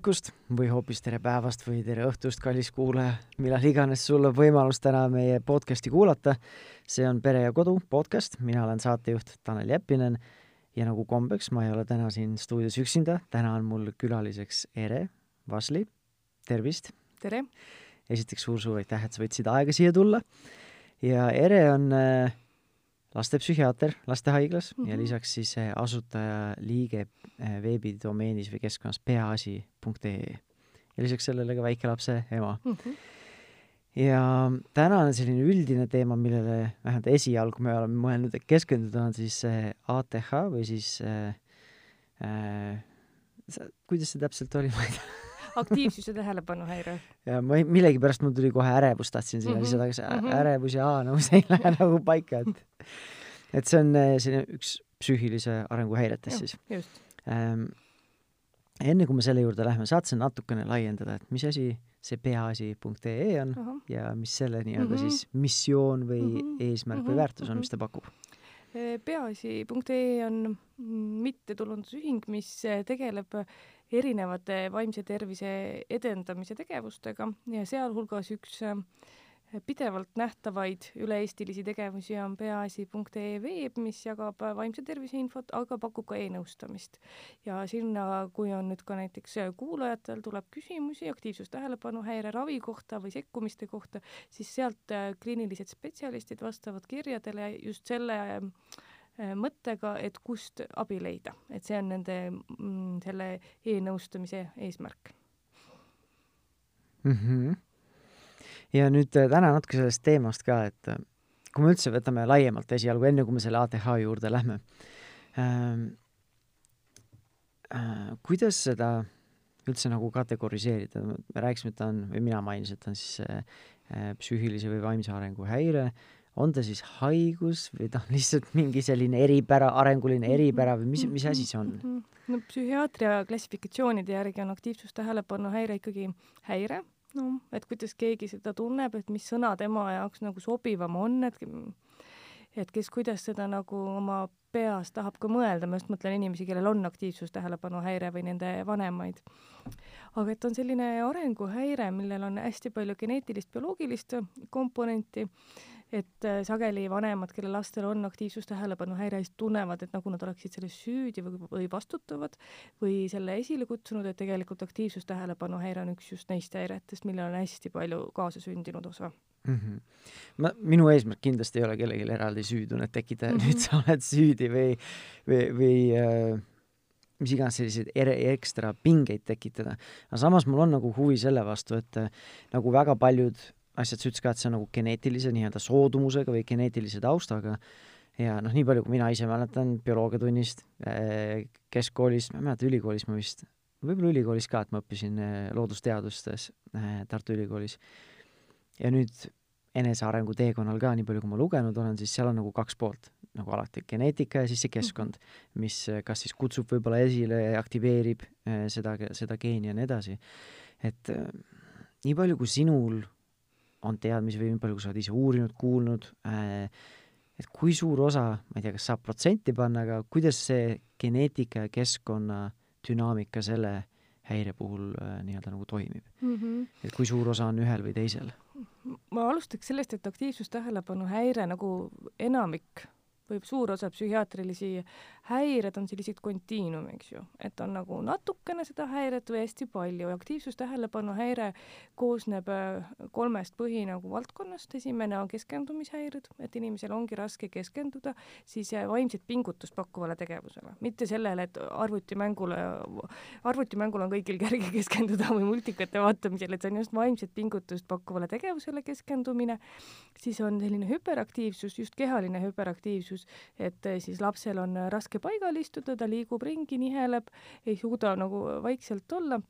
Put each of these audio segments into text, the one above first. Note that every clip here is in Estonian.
hommikust või hoopis tere päevast või tere õhtust, kallis kuulaja, millal iganes sul on võimalus täna meie podcasti kuulata. see on Pere ja Kodu podcast, mina olen saatejuht Tanel Jeppinen ja nagu kombeks, ma ei ole täna siin stuudios üksinda, täna on mul külaliseks Ere Vasli, tervist! tere! esiteks suur-suur aitäh, et sa võtsid aega siia tulla ja Ere on äh, lastepsühhiaater lastehaiglas mm -hmm. ja mhm. lisaks siis äh, asutaja liige äh, veebidomeenis või keskkonnas peaasi.ee ja lisaks sellele ka väikelapse ema mm. -hmm. ja täna on selline üldine teema, millele vähemalt esialgu me oleme mõelnud, et keskenduda, on siis ATH või siis äh, äh, kuidas see täpselt oli, ma ei tea aktiivsus ja tähelepanuhäire. ja ma ei, millegipärast mul tuli kohe ärevus, tahtsin sinna mm -hmm. lisada, aga see -hmm. ärevus ja aa-nõus ei lähe nagu paika, et et see on eh, selline üks psüühilise arengu häiretest siis. Ähm, enne kui me selle juurde lähme, saad sa natukene laiendada, et mis asi see peaasi.ee on uh -huh. ja mis selle nii-öelda mm -hmm. siis missioon või mm -hmm. eesmärk mm -hmm. või väärtus on, mis ta pakub? peaasi.ee on mittetulundusühing, mis tegeleb erinevate vaimse tervise edendamise tegevustega ja sealhulgas üks pidevalt nähtavaid üle-eestilisi tegevusi on peaasi.ee veeb, mis jagab vaimse tervise infot, aga pakub ka e-nõustamist. ja sinna, kui on nüüd ka näiteks kuulajatel tuleb küsimusi aktiivsus, tähelepanuhäire, ravi kohta või sekkumiste kohta, siis sealt äh, kliinilised spetsialistid vastavad kirjadele just selle Äh, mõttega, et kust abi leida, et see on nende mm, selle e-nõustamise eesmärk mm. -hmm. Ja nüüd äh, täna natuke sellest teemast ka, et äh, kui me üldse võtame laiemalt esialgu, enne kui me selle ATH juurde lähme ähm,, äh, kuidas seda üldse nagu kategoriseerida, me rääkisime, et ta on, või mina mainisin, et ta on siis äh, psüühilise või vaimse arengu häire. Äh,, on ta siis haigus või ta on lihtsalt mingi selline eripära, arenguline eripära või mis, mis asi see on? No psühhiaatria klassifikatsioonide järgi on aktiivsus-tähelepanuhäire ikkagi häire, no et kuidas keegi seda tunneb, et mis sõna tema jaoks nagu sobivam on, et et kes kuidas seda nagu oma peas tahab ka mõelda, ma just mõtlen inimesi, kellel on aktiivsus-tähelepanuhäire või nende vanemaid. aga et on selline arenguhäire, millel on hästi palju geneetilist, bioloogilist komponenti et äh, sageli vanemad, kelle lastel on aktiivsus-tähelepanuhäire, siis tunnevad, et nagu nad oleksid selles süüdi või, või vastutavad või selle esile kutsunud, et tegelikult aktiivsus-tähelepanuhäire on üks just neist häiretest, millel on hästi palju kaasasündinud osa mm. -hmm. ma, minu eesmärk kindlasti ei ole kellelegi eraldi süütunnet tekitada mm, -hmm. nüüd sa oled süüdi või, või, või äh, mis iganes selliseid ere, ekstra pingeid tekitada. aga samas mul on nagu huvi selle vastu, et äh, nagu väga paljud asjad, sa ütlesid ka, et see on nagu geneetilise nii-öelda soodumusega või geneetilise taustaga ja noh, nii palju, kui mina ise mäletan bioloogiatunnist eh, keskkoolis, ma ei mäleta, ülikoolis ma vist, võib-olla ülikoolis ka, et ma õppisin eh, loodusteadustes eh, Tartu Ülikoolis. ja nüüd enesearengu teekonnal ka, nii palju kui ma lugenud olen, siis seal on nagu kaks poolt, nagu alati, geneetika ja siis see keskkond, mis kas siis kutsub võib-olla esile ja aktiveerib seda, seda geeni ja nii edasi. et nii palju, kui sinul on teadmisi või nii palju, kui sa oled ise uurinud, kuulnud äh,, et kui suur osa, ma ei tea, kas saab protsenti panna, aga kuidas see geneetika ja keskkonna dünaamika selle häire puhul äh, nii-öelda nagu toimib mm? -hmm. et kui suur osa on ühel või teisel? ma alustaks sellest, et aktiivsus-tähelepanu häire nagu enamik või suur osa psühhiaatrilisi häired on sellised kontiinum, eks ju, et on nagu natukene seda häiret või hästi palju. aktiivsus-tähelepanu häire koosneb äh, kolmest põhi nagu valdkonnast, esimene on keskendumishäired, et inimesel ongi raske keskenduda siis äh, vaimset pingutust pakkuvale tegevusele, mitte sellele, et arvutimängule, arvutimängul on kõigil kerge keskenduda või multikate vaatamisel, et see on just vaimset pingutust pakkuvale tegevusele keskendumine, siis on selline hüperaktiivsus, just kehaline hüperaktiivsus, et äh, siis lapsel on raske paigal istuda, ta liigub ringi, niheleb, ei suuda nagu vaikselt olla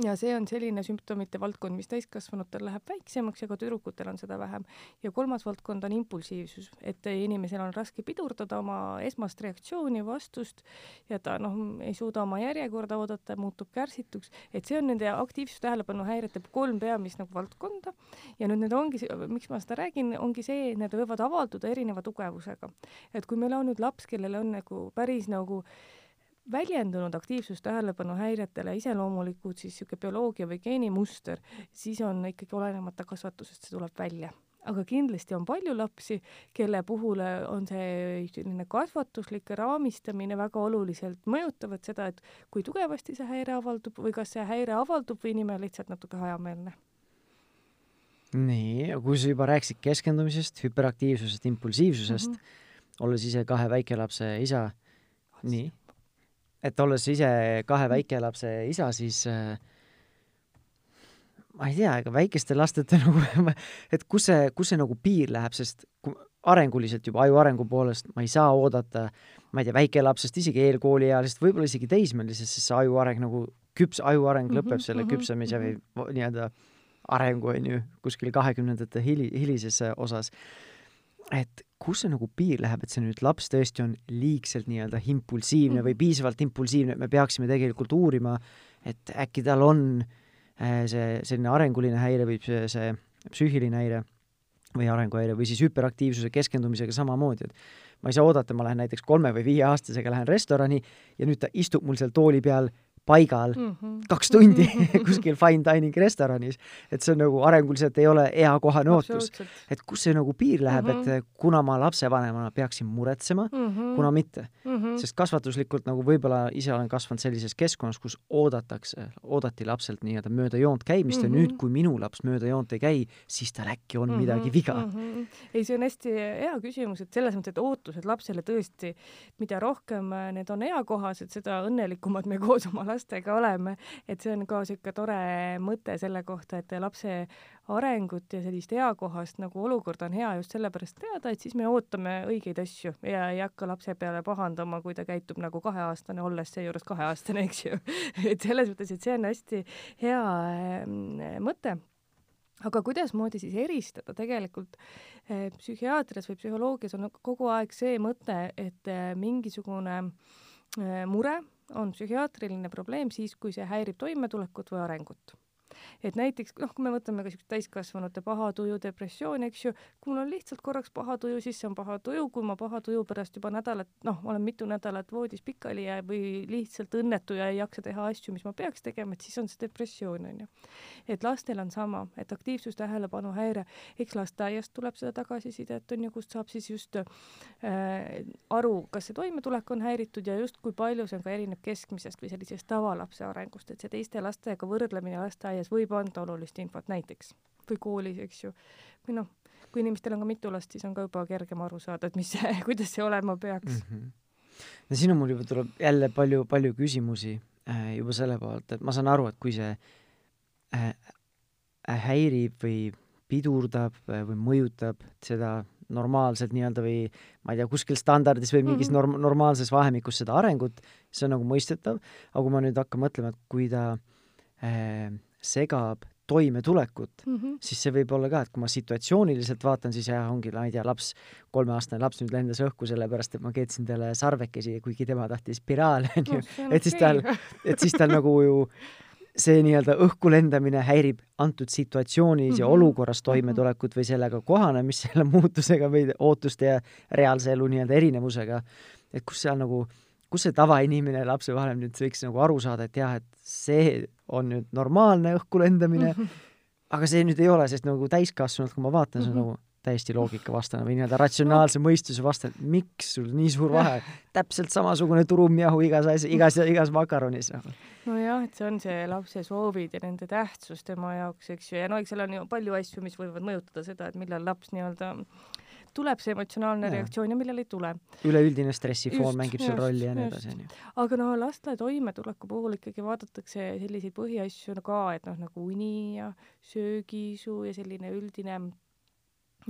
ja see on selline sümptomite valdkond, mis täiskasvanutel läheb väiksemaks ja ka tüdrukutel on seda vähem. ja kolmas valdkond on impulsiivsus, et inimesel on raske pidurdada oma esmast reaktsiooni, vastust ja ta noh, ei suuda oma järjekorda oodata, muutub kärsituks, et see on nende aktiivsus-tähelepanuhäirete kolm peamist nagu valdkonda ja nüüd need ongi, miks ma seda räägin, ongi see, et need võivad avalduda erineva tugevusega. et kui meil on nüüd laps, kellel on nagu päris nagu väljendunud aktiivsustähelepanu häiretele iseloomulikud siis niisugune bioloogia või geenimuster, siis on ikkagi olenemata kasvatusest, see tuleb välja aga kindlasti on palju lapsi, kelle puhul on see selline kasvatuslik raamistamine väga oluliselt mõjutavad seda, et kui tugevasti see häire avaldub või kas see häire avaldub või inimene lihtsalt natuke hajameelne. nii, kui sa juba rääkisid keskendumisest, hüperaktiivsusest, impulsiivsusest mm, -hmm. olles ise kahe väikelapse isa, nii, et olles ise kahe väikelapse isa, siis äh, ma ei tea, ega väikeste lasteta nagu, et kus see, kus see nagu piir läheb, sest arenguliselt juba aju arengu poolest ma ei saa oodata, ma ei tea, väikelapsest, isegi eelkooliealisest, võib-olla isegi teismelisest, sest see aju areng nagu, küps aju areng mm -hmm, lõpeb selle mm -hmm, küpsemise mm -hmm. või nii-öelda arengu, on ju, kuskil kahekümnendate hili, hilises osas. Et kus see nagu piir läheb, et see nüüd laps tõesti on liigselt nii-öelda impulsiivne või piisavalt impulsiivne, et me peaksime tegelikult uurima, et äkki tal on äh, see selline arenguline häire või see, see psüühiline häire või arenguhäire või siis hüperaktiivsuse keskendumisega samamoodi, et ma ei saa oodata, ma lähen näiteks kolme või viieaastasega lähen restorani ja nüüd ta istub mul seal tooli peal paigal mm -hmm. kaks tundi kuskil fine dining restoranis, et see on nagu arenguliselt ei ole eakohane ootus. et kus see nagu piir läheb mm, -hmm. et mhm. kuna ma lapsevanemana peaksin muretsema mm, -hmm. kuna mitte mm. -hmm. sest kasvatuslikult nagu võib-olla ise olen kasvanud sellises keskkonnas, kus oodatakse, oodati lapselt nii-öelda mööda joont käimist mm -hmm. ja nüüd, mhm. kui minu laps mööda joont ei käi, siis tal äkki on mm -hmm. midagi viga mm. -hmm. ei, see on hästi hea küsimus, et selles mõttes, et ootused lapsele tõesti, mida rohkem need on eakohased, seda õnnelikumad me koos oma lastega oleme, et see on ka niisugune tore mõte selle kohta, et lapse arengut ja sellist eakohast nagu olukorda on hea just sellepärast teada, et siis me ootame õigeid asju ja ei hakka lapse peale pahandama, kui ta käitub nagu kaheaastane, olles seejuures kaheaastane, eks ju. et selles mõttes, et see on hästi hea mm, mõte aga kuidasmoodi siis eristada tegelikult eh, psühhiaatrias või psühholoogias on kogu aeg see mõte, et eh, mingisugune eh, mure on psühhiaatriline probleem siis, kui see häirib toimetulekut või arengut et näiteks noh, kui me võtame ka siukest täiskasvanute paha tuju, depressiooni, eks ju, kui mul on lihtsalt korraks paha tuju, siis see on paha tuju, kui ma paha tuju pärast juba nädalat, noh, olen mitu nädalat voodis pikali ja, või lihtsalt õnnetu ja ei jaksa teha asju, mis ma peaks tegema, et siis on see depressioon, onju. et lastel on sama, et aktiivsus, tähelepanu häire, eks lasteaiast tuleb seda tagasisidet, onju, kust saab siis just äh, aru, kas see toimetulek on häiritud ja just kui palju see on ka erineb keskmisest või sellisest tavalapse arengust, et see teiste lastega võrdlemine lasteaias võib anda olulist infot näiteks või koolis, eks ju, või noh, kui inimestel on ka mitu last, siis on ka juba kergem aru saada, et mis kuidas see olema peaks mm. -hmm. no siin on mul juba tuleb jälle palju, palju küsimusi äh, juba selle poolt, et ma saan aru, et kui see äh, äh häirib või pidurdab äh, või mõjutab seda normaalselt nii-öelda või ma ei tea, kuskil standardis või mingis mm -hmm. norm-, normaalses vahemikus seda arengut, see on nagu mõistetav, aga kui ma nüüd hakkan mõtlema, et kui ta äh, segab toimetulekut mm, -hmm. siis see võib olla ka, et kui ma situatsiooniliselt vaatan, siis jah, ongi, ma ei tea, laps, kolmeaastane laps nüüd lendas õhku sellepärast, et ma keetsin talle sarvekesi, kuigi tema tahtis spiraale, onju. et siis tal, et siis tal nagu ju see nii-öelda õhku lendamine häirib antud situatsioonis mm -hmm. ja mhm. olukorras mhm. toimetulekut või sellega kohanemist, selle muutusega või ootuste ja reaalse elu nii-öelda erinevusega. et kus seal nagu kus see tavainimene lapsevanem nüüd võiks nagu aru saada, et jah, et see on nüüd normaalne õhku lendamine mm, -hmm. aga see nüüd ei ole, sest nagu täiskasvanult, kui ma vaatan, see on mm -hmm. nagu täiesti loogikavastane või nii-öelda ratsionaalse no. mõistuse vastane, miks sul nii suur vahe, täpselt samasugune turumjahu igas asjas, igas, igas makaronis nagu. nojah, et see on see lapse soovid ja nende tähtsus tema jaoks, eks ju, ja no eks seal on ju palju asju, mis võivad mõjutada seda, et millal laps nii-öelda tuleb see emotsionaalne ja. reaktsioon ja millal ei tule. üleüldine stressifoon mängib seal rolli ja nii edasi, onju. aga no laste toimetuleku puhul ikkagi vaadatakse selliseid põhiasju ka, et noh, nagu uni ja söögiisu ja selline üldine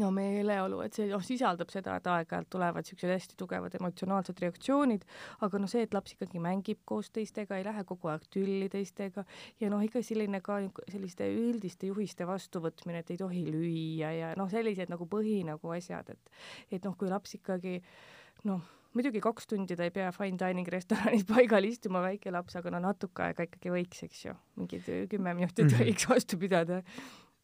no meeleolu, et see noh, sisaldab seda, et aeg-ajalt tulevad niisugused hästi tugevad emotsionaalsed reaktsioonid, aga noh, see, et laps ikkagi mängib koos teistega, ei lähe kogu aeg tülli teistega ja noh, ikka selline ka selliste üldiste juhiste vastuvõtmine, et ei tohi lüüa ja noh, sellised nagu põhi nagu asjad, et et noh, kui laps ikkagi noh, muidugi kaks tundi ta ei pea fine dining restoranis paigal istuma, väike laps, aga no natuke aega ikkagi võiks, eks ju, mingid kümme minutit -hmm. võiks vastu pidada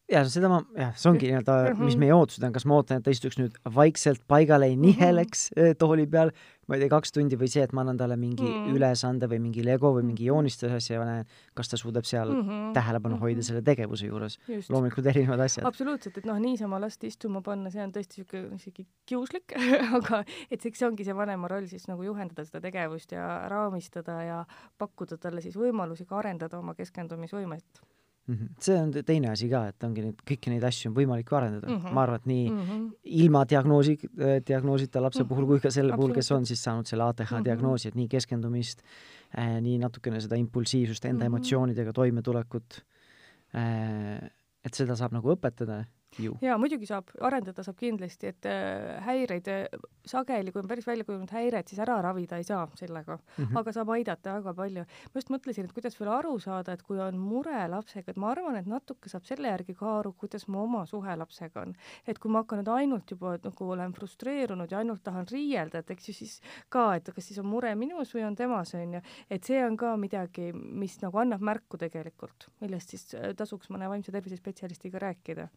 ja seda ma, jah, see ongi nii-öelda, mis Mhm. meie ootused on, kas ma ootan, et ta istuks nüüd vaikselt paigale, ei niheleks eh, tooli peal, ma ei tea, kaks tundi või see, et ma annan talle mingi Mm. ülesande või mingi lego või mingi joonistusasja ja näen, kas ta suudab seal Mhm. tähelepanu hoida Mhm. selle tegevuse juures. loomulikult erinevad asjad. absoluutselt, et noh, niisama last istuma panna, see on tõesti niisugune isegi kiuslik aga et eks see ongi see vanema roll siis nagu juhendada seda tegevust ja raamistada ja pakkuda talle siis võimalusi ka arendada oma keskendumisvõimet Mhm. see on te- teine asi ka, et ongi neid, kõiki neid asju on võimalik arendada mm. Mhm. ma arvan, et nii mm. -hmm. ilma diagnoosi, diagnoosita lapse Mhm. puhul kui ka selle puhul, kes on siis saanud selle ATH Mhm. diagnoosi, et nii keskendumist äh,, nii natukene seda impulsiivsust, enda Mhm. emotsioonidega toimetulekut äh,, et seda saab nagu õpetada ju. jaa, muidugi saab, arendada saab kindlasti, et äh, häireid äh, sageli, kui on päris välja kujunenud häired, siis ära ravida ei saa sellega Mm -hmm. aga saab aidata väga palju. ma just mõtlesin, et kuidas veel aru saada, et kui on mure lapsega, et ma arvan, et natuke saab selle järgi ka aru, kuidas mu oma suhe lapsega on. et kui ma hakkan nüüd ainult juba nagu olen frustreerunud ja ainult tahan riielda, et eks ju siis ka, et kas siis on mure minus või on temas, on ju. et see on ka midagi, mis nagu annab märku tegelikult, millest siis äh, tasuks mõne vaimse tervise spetsialistiga rääkida.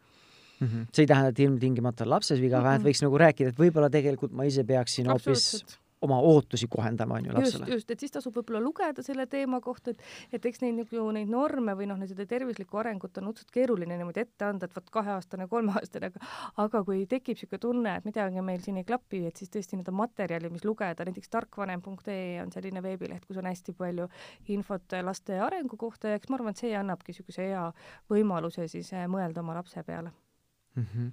Mm -hmm. see ei tähenda, et ilmtingimata on lapses viga mm, -hmm. vähemalt võiks nagu rääkida, et võib-olla tegelikult ma ise peaksin hoopis oma ootusi kohendama, on ju, just, lapsele. just, et siis tasub võib-olla lugeda selle teema kohta, et, et eks neid nagu neid norme või noh, seda tervislikku arengut on õudselt keeruline niimoodi ette anda, et vot kaheaastane, kolmeaastane, aga aga kui tekib niisugune tunne, et midagi meil siin ei klapi, et siis tõesti need on materjalid, mis lugeda, näiteks tarkvanem.ee on selline veebileht, kus on hästi palju infot laste arengu kohta ja eks ma arvan, et see annabki niisuguse hea võimaluse siis eh, mõelda oma lapse peale mm. -hmm.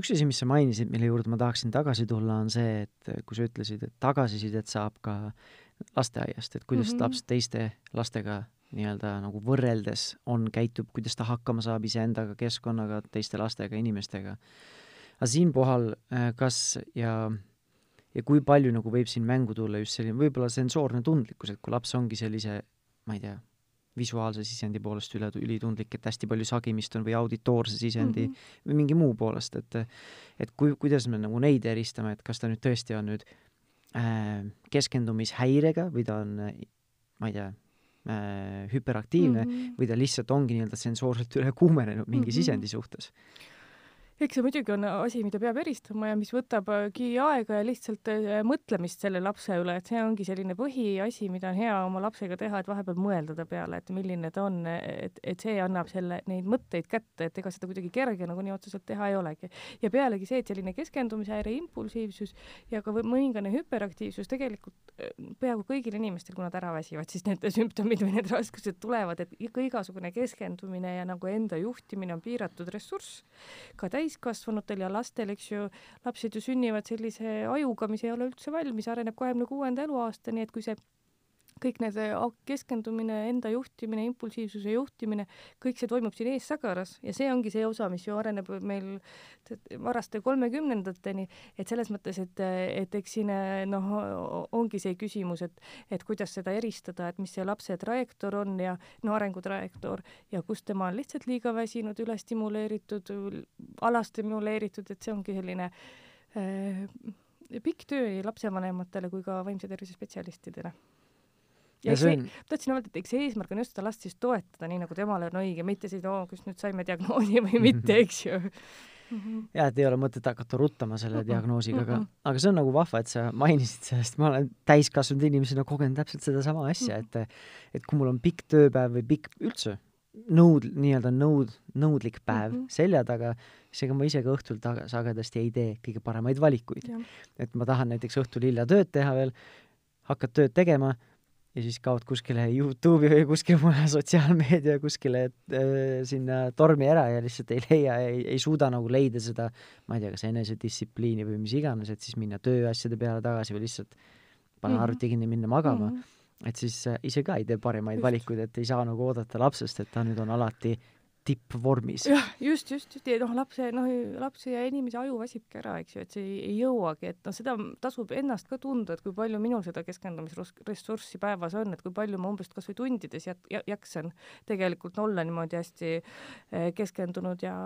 üks asi, mis sa mainisid, mille juurde ma tahaksin tagasi tulla, on see, et kui sa ütlesid, et tagasisidet saab ka lasteaiast, et kuidas mm. -hmm. laps teiste lastega nii-öelda nagu võrreldes on, käitub, kuidas ta hakkama saab iseendaga, keskkonnaga, teiste lastega, inimestega. aga siinkohal, kas ja, ja kui palju nagu võib siin mängu tulla just selline võib-olla sensoorne tundlikkus, et kui laps ongi sellise, ma ei tea, visuaalse sisendi poolest üle, ülitundlik, et hästi palju sagimist on või auditoorse sisendi mm -hmm. või mingi muu poolest, et et kui, kuidas me nagu neid eristame, et kas ta nüüd tõesti on nüüd äh, keskendumishäirega või ta on, ma ei tea äh,, hüperaktiivne mm -hmm. või ta lihtsalt ongi nii-öelda sensoorselt üle kuumenenud mingi mm -hmm. sisendi suhtes eks see muidugi on asi, mida peab eristama ja mis võtabki aega ja lihtsalt mõtlemist selle lapse üle, et see ongi selline põhiasi, mida on hea oma lapsega teha, et vahepeal mõelda ta peale, et milline ta on, et, et see annab selle, neid mõtteid kätte, et ega seda kuidagi kerge nagu nii otseselt teha ei olegi. ja pealegi see, et selline keskendumishäire, impulsiivsus ja ka mõningane hüperaktiivsus tegelikult peaaegu kõigil inimestel, kui nad ära väsivad, siis need sümptomid või need raskused tulevad, et ikka igasugune keskendumine ja nagu enda juhtimine on piiratud ressurss, ka täiskasvanutel ja lastel, eks ju, lapsed ju sünnivad sellise ajuga, mis ei ole üldse valmis, areneb kahekümne kuuenda eluaastani, et kui see kõik need keskendumine, enda juhtimine, impulsiivsuse juhtimine, kõik see toimub siin eessagaras ja see ongi see osa, mis ju areneb meil varaste kolmekümnendateni, et selles mõttes, et, et eks siin noh, ongi see küsimus, et, et kuidas seda eristada, et mis see lapse trajektoor on ja no arengutrajektoor ja kus tema on lihtsalt liiga väsinud, ülestimuleeritud, alastimuleeritud, et see ongi selline äh, pikk töö nii lapsevanematele kui ka vaimse tervise spetsialistidele ja, see on... tahtsin öelda, et eks eesmärk on just seda last siis toetada, nii nagu temale on õige, mitte siis, oo, kas nüüd saime diagnoosi või mitte, eks ju Mm -hmm. ja et ei ole mõtet hakata ruttama selle mm -hmm. diagnoosiga, aga, aga see on nagu vahva, et sa mainisid sellest, ma olen täiskasvanud inimesena kogenud täpselt sedasama asja mm, -hmm. et et kui mul on pikk tööpäev või pikk üldse nõud, nii-öelda nõud, nõudlik päev mm -hmm. selja taga, siis ega ma ise ka õhtul taga sagedasti ei tee kõige paremaid valikuid. et ma tahan näiteks õhtul hilja tööd teha veel, hakkad tööd tegema ja siis kaod kuskile Youtube'i või kuskile mujale sotsiaalmeedia kuskile äh, sinna tormi ära ja lihtsalt ei leia, ei, ei suuda nagu leida seda, ma ei tea, kas enesedistsipliini või mis iganes, et siis minna tööasjade peale tagasi või lihtsalt panna mm -hmm. arvuti kinni, minna magama mm. -hmm. et siis äh, ise ka ei tee parimaid valikuid, et ei saa nagu oodata lapsest, et ta nüüd on alati tippvormis. jah, just, just, just ja noh, lapse, noh, lapse ja inimese aju väsibki ära, eks ju, et see ei, ei jõuagi, et noh, seda tasub ennast ka tunda, et kui palju minul seda keskendumisressurssi päevas on, et kui palju ma umbes kasvõi tundides jät-, jaksan tegelikult olla niimoodi hästi keskendunud ja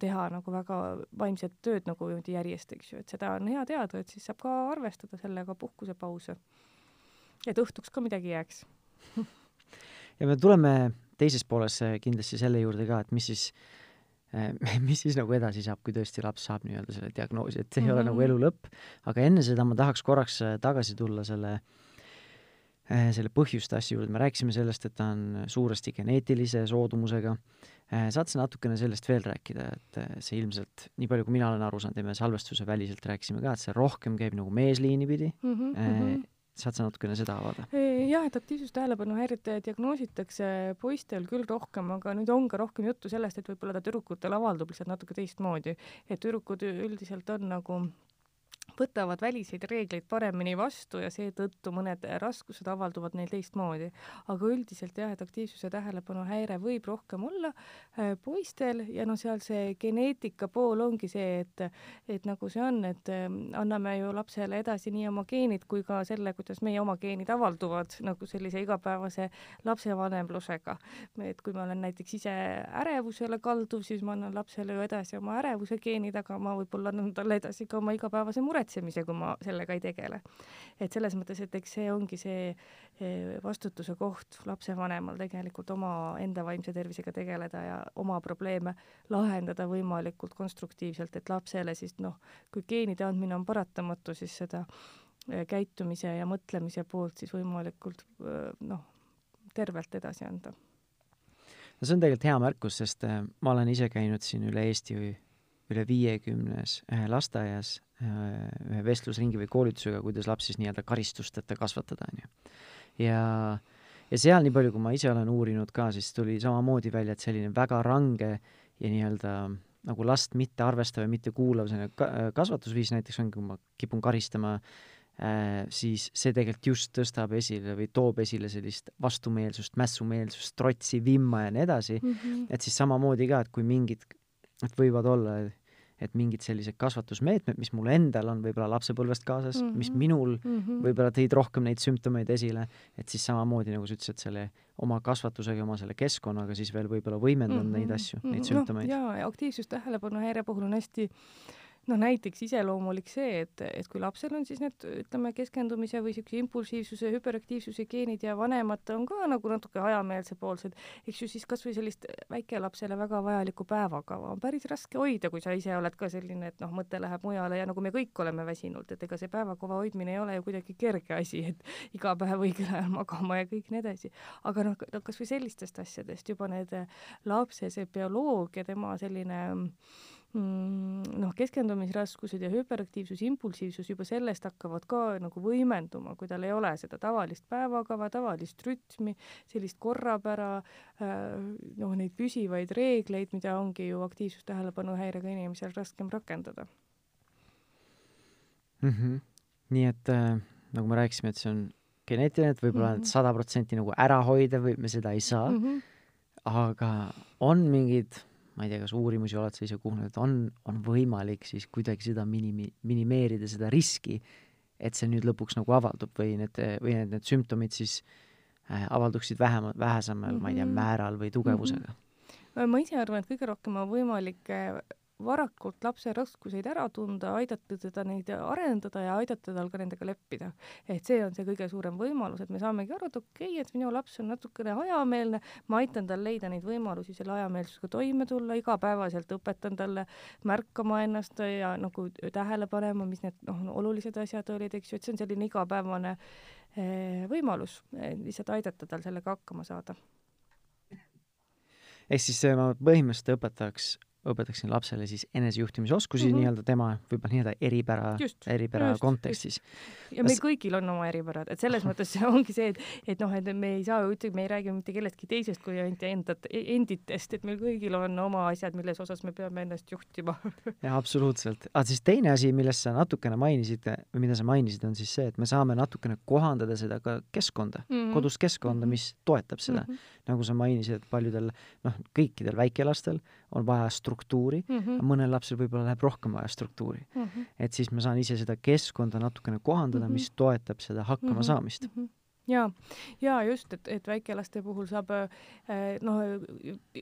teha nagu väga vaimset tööd nagu niimoodi järjest, eks ju, et seda on hea teada, et siis saab ka arvestada sellega puhkusepause. et õhtuks ka midagi jääks ja me tuleme teises pooles kindlasti selle juurde ka, et mis siis mis siis nagu edasi saab, kui tõesti laps saab nii-öelda selle diagnoosi, et see mm -hmm. ei ole nagu Mhm. elu lõpp, aga enne seda ma tahaks korraks äh, tagasi tulla selle äh, selle põhjuste asja juurde, me rääkisime sellest, et ta on suuresti geneetilise soodumusega. saad sa natukene sellest veel rääkida, et äh, see ilmselt, nii palju kui mina olen aru saanud ja me salvestuse väliselt rääkisime ka, et see rohkem käib nagu meesliini pidi. mm. Äh, -hmm. Saad sa natukene seda avada? jah, et aktiivsustähelepanuhäiret diagnoositakse poistel küll rohkem, aga nüüd on ka rohkem juttu sellest, et võib-olla ta tüdrukutel avaldub lihtsalt natuke teistmoodi. et tüdrukud üldiselt on nagu võtavad väliseid reegleid paremini vastu ja seetõttu mõned raskused avalduvad neil teistmoodi. aga üldiselt jah, et aktiivsuse tähelepanuhäire võib rohkem olla äh, poistel ja noh, seal see geneetika pool ongi see, et et nagu see on, et äh, anname ju lapsele edasi nii oma geenid kui ka selle, kuidas meie oma geenid avalduvad nagu sellise igapäevase lapsevanemlusega. et kui ma olen näiteks ise ärevusele kalduv, siis ma annan lapsele ju edasi oma ärevuse geenid, aga ma võib-olla annan talle edasi ka oma igapäevase muretsemise, kui ma sellega ei tegele. et selles mõttes, et eks see ongi see eh, vastutuse koht lapsevanemal tegelikult omaenda vaimse tervisega tegeleda ja oma probleeme lahendada võimalikult konstruktiivselt, et lapsele siis noh, kui geenide andmine on paratamatu, siis seda eh, käitumise ja mõtlemise poolt siis võimalikult eh, noh, tervelt edasi anda. no see on tegelikult hea märkus, sest ma olen ise käinud siin üle Eesti või üle viiekümnes äh, lasteaias äh, ühe vestlusringi või koolitusega, kuidas laps siis nii-öelda karistusteta kasvatada, onju. ja, ja seal, nii palju kui ma ise olen uurinud ka, siis tuli samamoodi välja, et selline väga range ja nii-öelda nagu last mitte arvestav ja mitte kuulav selline ka- kasvatusviis näiteks ongi, kui ma kipun karistama äh, siis see tegelikult just tõstab esile või toob esile sellist vastumeelsust, mässumeelsust, trotsi, vimma ja nii edasi mm. -hmm. et siis samamoodi ka, et kui mingid, et võivad olla, et mingid sellised kasvatusmeetmed, mis mul endal on võib-olla lapsepõlvest kaasas mm, -hmm. mis Mhm. minul Mm -hmm. võib-olla tõid rohkem neid sümptomeid esile, et siis samamoodi, nagu sa ütlesid, selle oma kasvatusega, oma selle keskkonnaga siis veel võib-olla võimendanud mm -hmm. neid asju, neid sümptomeid no,. jaa, ja aktiivsustähelepanuhäire puhul on hästi noh, näiteks iseloomulik see, et, et kui lapsel on siis need, ütleme, keskendumise või niisuguse impulsiivsuse, hüperaktiivsuse geenid ja vanemad on ka nagu natuke hajameelsepoolsed, eks ju, siis kas või sellist väikelapsele väga vajalikku päevakava on päris raske hoida, kui sa ise oled ka selline, et noh, mõte läheb mujale ja nagu me kõik oleme väsinud, et ega see päevakava hoidmine ei ole ju kuidagi kerge asi, et iga päev õigel ajal magama ja kõik nii edasi. aga noh, no kas või sellistest asjadest juba need lapse see bioloogia, tema selline noh, keskendumisraskused ja hüperaktiivsus, impulsiivsus juba sellest hakkavad ka nagu võimenduma, kui tal ei ole seda tavalist päevakava, tavalist rütmi, sellist korrapära, noh, neid püsivaid reegleid, mida ongi ju aktiivsustähelepanuhäirega inimesel raskem rakendada mm. -hmm. nii et äh, nagu me rääkisime, et see on geneetiline, et võib-olla Mhm. sada protsenti nagu ära hoida või me seda ei saa mm, mm. -hmm. aga on mingid ma ei tea, kas uurimusi oled sa ise kuulnud, et on, on võimalik siis kuidagi seda minimi-, minimeerida, seda riski, et see nüüd lõpuks nagu avaldub või need, või need, need sümptomid siis äh, avalduksid vähema, vähesemal mm, -hmm. ma ei tea, Mhm. määral või tugevusega ma ise arvan, et kõige rohkem on võimalik eh, varakult lapse raskuseid ära tunda, aidata teda neid arendada ja aidata tal ka nendega leppida. et see on see kõige suurem võimalus, et me saamegi aru, et okei okay,, et minu laps on natukene hajameelne, ma aitan tal leida neid võimalusi selle hajameelsusega toime tulla, igapäevaselt õpetan talle märkama ennast ja nagu tähele panema, mis need noh, olulised asjad olid, eks ju, et see on selline igapäevane eh, võimalus eh, lihtsalt aidata tal sellega hakkama saada ehk siis äh, ma põhimõtteliselt õpetaks, õpetaksin lapsele siis enesejuhtimisoskusi mm. -hmm. nii-öelda tema võib-olla nii-öelda eripära, eripära just, kontekstis. ja meil kõigil on oma eripärad, et selles mõttes see ongi see, et, et noh, et me ei saa ju üldse, me ei räägi mitte kellestki teisest kui ainult endat, enditest, et meil kõigil on oma asjad, milles osas me peame ennast juhtima jaa, absoluutselt. aga siis teine asi, millest sa natukene mainisid või mida sa mainisid, on siis see, et me saame natukene kohandada seda ka keskkonda mm. -hmm. kodust keskkonda, Mhm. mis toetab seda mm. -hmm. Nagu sa mainisid, et paljudel, noh, kõikidel väikelastel on vaja struktuuri mm, -hmm. mõnel lapsel võib-olla läheb rohkem vaja struktuuri mm. Mm -hmm. et siis ma saan ise seda keskkonda natukene kohandada mm, Mhm. -hmm. mis toetab seda hakkamasaamist mm. Mm -hmm. Ja, ja just, et, et väikelaste puhul saab noh,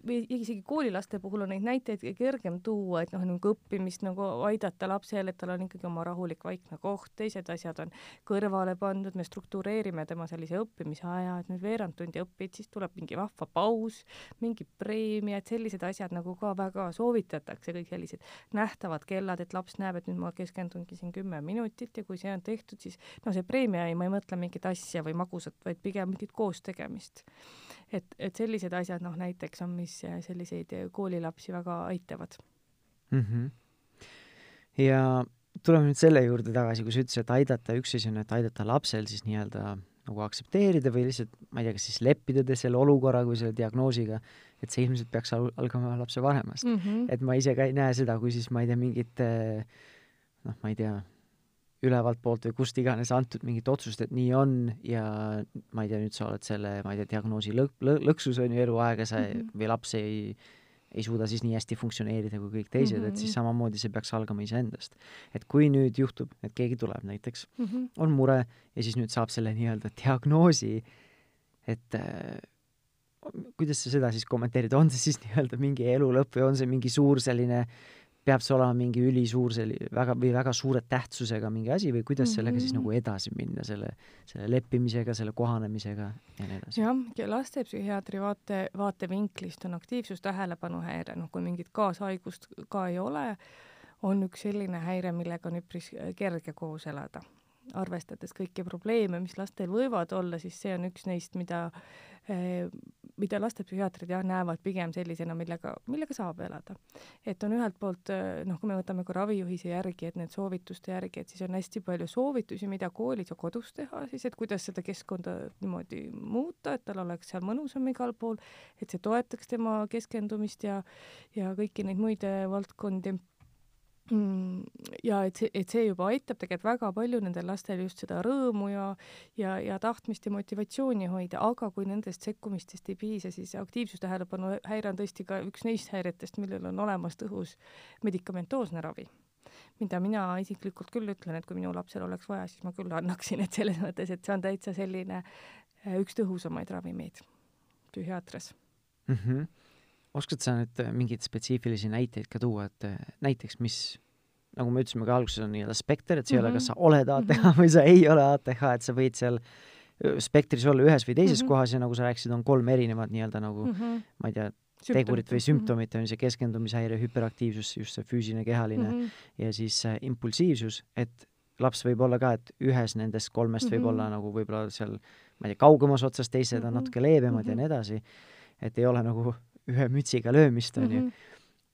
või isegi koolilaste puhul on neid näiteid kergem tuua, et noh, nagu õppimist nagu aidata lapsele, et tal on ikkagi oma rahulik vaikne koht, teised asjad on kõrvale pandud, me struktureerime tema sellise õppimise aja, et nüüd veerand tundi õpid, siis tuleb mingi vahva paus, mingi preemia, et sellised asjad nagu ka väga soovitatakse, kõik sellised nähtavad kellad, et laps näeb, et nüüd ma keskendungi siin kümme minutit ja kui see on tehtud, siis no see preemia ei, ma ei mõtle mingit asja või magusat, vaid pigem mingit koostegemist. et, et sellised asjad noh, näiteks on, mis selliseid koolilapsi väga aitavad mm. -hmm. ja tuleme nüüd selle juurde tagasi, kui sa ütlesid, et aidata, üks asi on, et aidata lapsel siis nii-öelda nagu aktsepteerida või lihtsalt, ma ei tea, kas siis leppida selle olukorraga või selle diagnoosiga, et see ilmselt peaks al algama lapse vanemast mm. -hmm. et ma ise ka ei näe seda, kui siis ma ei tea, mingit noh, ma ei tea, ülevalt poolt või kust iganes antud mingit otsust, et nii on ja ma ei tea, nüüd sa oled selle, ma ei tea, diagnoosi lõk-, lõksus on ju eluaeg ja sa mm -hmm. või laps ei ei suuda siis nii hästi funktsioneerida kui kõik teised mm, -hmm. et siis mhm. samamoodi see peaks algama iseendast. et kui nüüd juhtub, et keegi tuleb näiteks mm, -hmm. on mure ja siis nüüd saab selle nii-öelda diagnoosi, et äh, kuidas sa seda siis kommenteerid, on see siis nii-öelda mingi elu lõpp või on see mingi suur selline äh, peab see olema mingi ülisuur selli-, väga, või väga suure tähtsusega mingi asi või kuidas mm -hmm. sellega siis nagu edasi minna, selle, selle leppimisega, selle kohanemisega ja nii edasi? jah, ja lastepsühhiaatri vaate, vaatevinklist on aktiivsus tähelepanuhäire, noh kui mingit kaashaigust ka ei ole, on üks selline häire, millega on üpris kerge koos elada. arvestades kõiki probleeme, mis lastel võivad olla, siis see on üks neist, mida mida lastepsühhiaatrid jah, näevad pigem sellisena, millega, millega saab elada. et on ühelt poolt noh, kui me võtame ka ravijuhise järgi, et need soovituste järgi, et siis on hästi palju soovitusi, mida koolis ja kodus teha siis, et kuidas seda keskkonda niimoodi muuta, et tal oleks seal mõnusam igal pool, et see toetaks tema keskendumist ja, ja kõiki neid muid valdkondi Mm, ja et see, et see juba aitab tegelikult väga palju nendel lastel just seda rõõmu ja, ja, ja tahtmist ja motivatsiooni hoida, aga kui nendest sekkumistest ei piisa, siis aktiivsustähelepanu häire on tõesti ka üks neist häiretest, millel on olemas tõhus medikamentoosne ravi. mida mina isiklikult küll ütlen, et kui minu lapsel oleks vaja, siis ma küll annaksin, et selles mõttes, et see on täitsa selline äh, üks tõhusamaid ravimeid psühhiaatrias mm. -hmm oskad sa nüüd äh, mingeid spetsiifilisi näiteid ka tuua, et äh, näiteks mis, nagu me ütlesime ka alguses, on nii-öelda spekter, et see mm -hmm. ei ole, kas sa oled ATH mm -hmm. või sa ei ole ATH, et sa võid seal spektris olla ühes või teises mm -hmm. kohas ja nagu sa rääkisid, on kolm erinevat nii-öelda nagu mm, -hmm. ma ei tea, tegurit või sümptomit, on see keskendumisehäire, hüperaktiivsus, just see füüsiline, kehaline mm -hmm. ja siis äh, impulsiivsus, et laps võib olla ka, et ühes nendest kolmest mm -hmm. võib olla nagu võib-olla seal, ma ei tea, kaugemas otsas, teised mm -hmm. on natuke leebemad mm -hmm. ja nii edasi, et ei ole nagu ühe mütsiga löömist, onju. Mhm.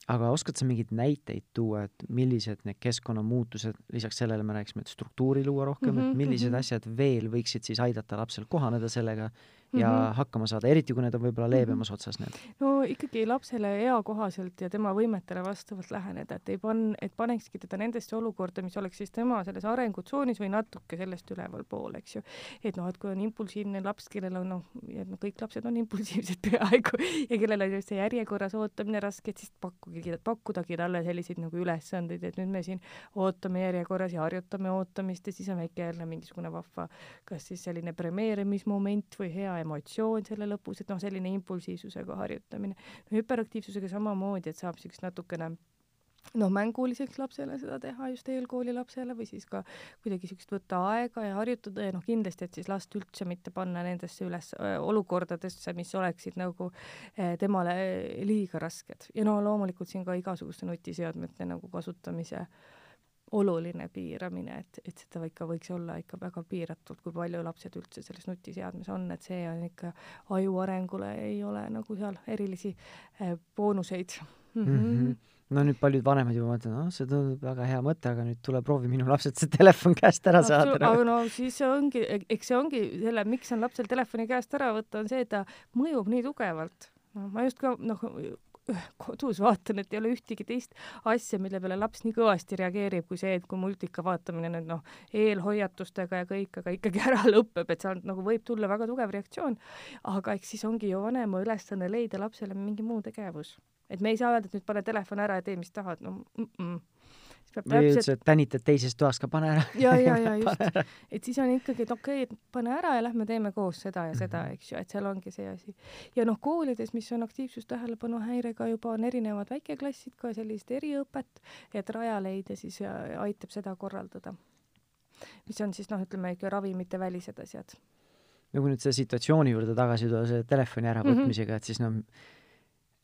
aga oskad sa mingeid näiteid tuua, et millised need keskkonnamuutused, lisaks sellele me rääkisime, et struktuuri luua rohkem mm, -hmm, et mhm, millised mm -hmm. asjad veel võiksid siis aidata lapsel kohaneda sellega ja mm -hmm. hakkama saada, eriti kui need on võib-olla leebemas mm -hmm. otsas need? no ikkagi lapsele eakohaselt ja tema võimetele vastavalt läheneda, et ei pan-, et panekski teda nendesse olukorda, mis oleks siis tema selles arengutsoonis või natuke sellest ülevalpool, eks ju. et noh, et kui on impulsiivne laps, kellel on noh, noh, kõik lapsed on impulsiivsed peaaegu ja kellel on just see järjekorras ootamine raske, et siis pakkugigi, pakkudagi talle selliseid nagu ülesandeid, et nüüd me siin ootame järjekorras ja harjutame ootamist ja siis on väike jälle mingisugune vahva, kas siis selline premeerimismoment või hea emotsioon selle lõpus, et noh, selline impulsiivsusega harjutamine. hüperaktiivsusega samamoodi, et saab niisugust natukene noh, mänguliseks lapsele seda teha, just eelkooli lapsele või siis ka kuidagi niisugust võtta aega ja harjutada ja noh, kindlasti, et siis last üldse mitte panna nendesse üles äh, olukordadesse, mis oleksid nagu äh, temale liiga rasked. ja no loomulikult siin ka igasuguste nutiseadmete nagu kasutamise äh, oluline piiramine, et, et seda ikka võiks olla ikka väga piiratud, kui palju lapsed üldse selles nutiseadmes on, et see on ikka aju arengule ei ole nagu seal erilisi eh, boonuseid mm. -hmm. Mm -hmm no nüüd paljud vanemad juba mõtlevad, noh, see tundub väga hea mõte, aga nüüd tule proovi minu lapselt see telefon käest ära saada. aga no siis ongi, eks see ongi selle, miks on lapsel telefoni käest ära võtta, on see, et ta mõjub nii tugevalt. no ma just ka noh, kodus vaatan, et ei ole ühtegi teist asja, mille peale laps nii kõvasti reageerib, kui see, et kui multika vaatamine nüüd noh, eelhoiatustega ja kõik, aga ikkagi ära lõpeb, et seal nagu võib tulla väga tugev reaktsioon. aga eks siis ongi ju vanema ülesanne leida lapsele mingi muu tegevus. et me ei saa öelda, et nüüd pane telefon ära ja tee, mis tahad, no mm -mm või täpselt et tänitad teises toas ka, pane ära. ja, ja, ja just, et siis on ikkagi, et okei okay,, et pane ära ja lähme teeme koos seda ja seda, Mhm. eks ju, et seal ongi see asi. ja noh, koolides, mis on aktiivsustähelepanu häirega juba on erinevad väikeklassid ka sellist eriõpet, et Rajaleidja siis äh, aitab seda korraldada. mis on siis noh, ütleme ikka ravimite välised asjad. no kui nüüd selle situatsiooni juurde tagasi tuua, selle telefoni äravõtmisega mm, -hmm. et siis noh,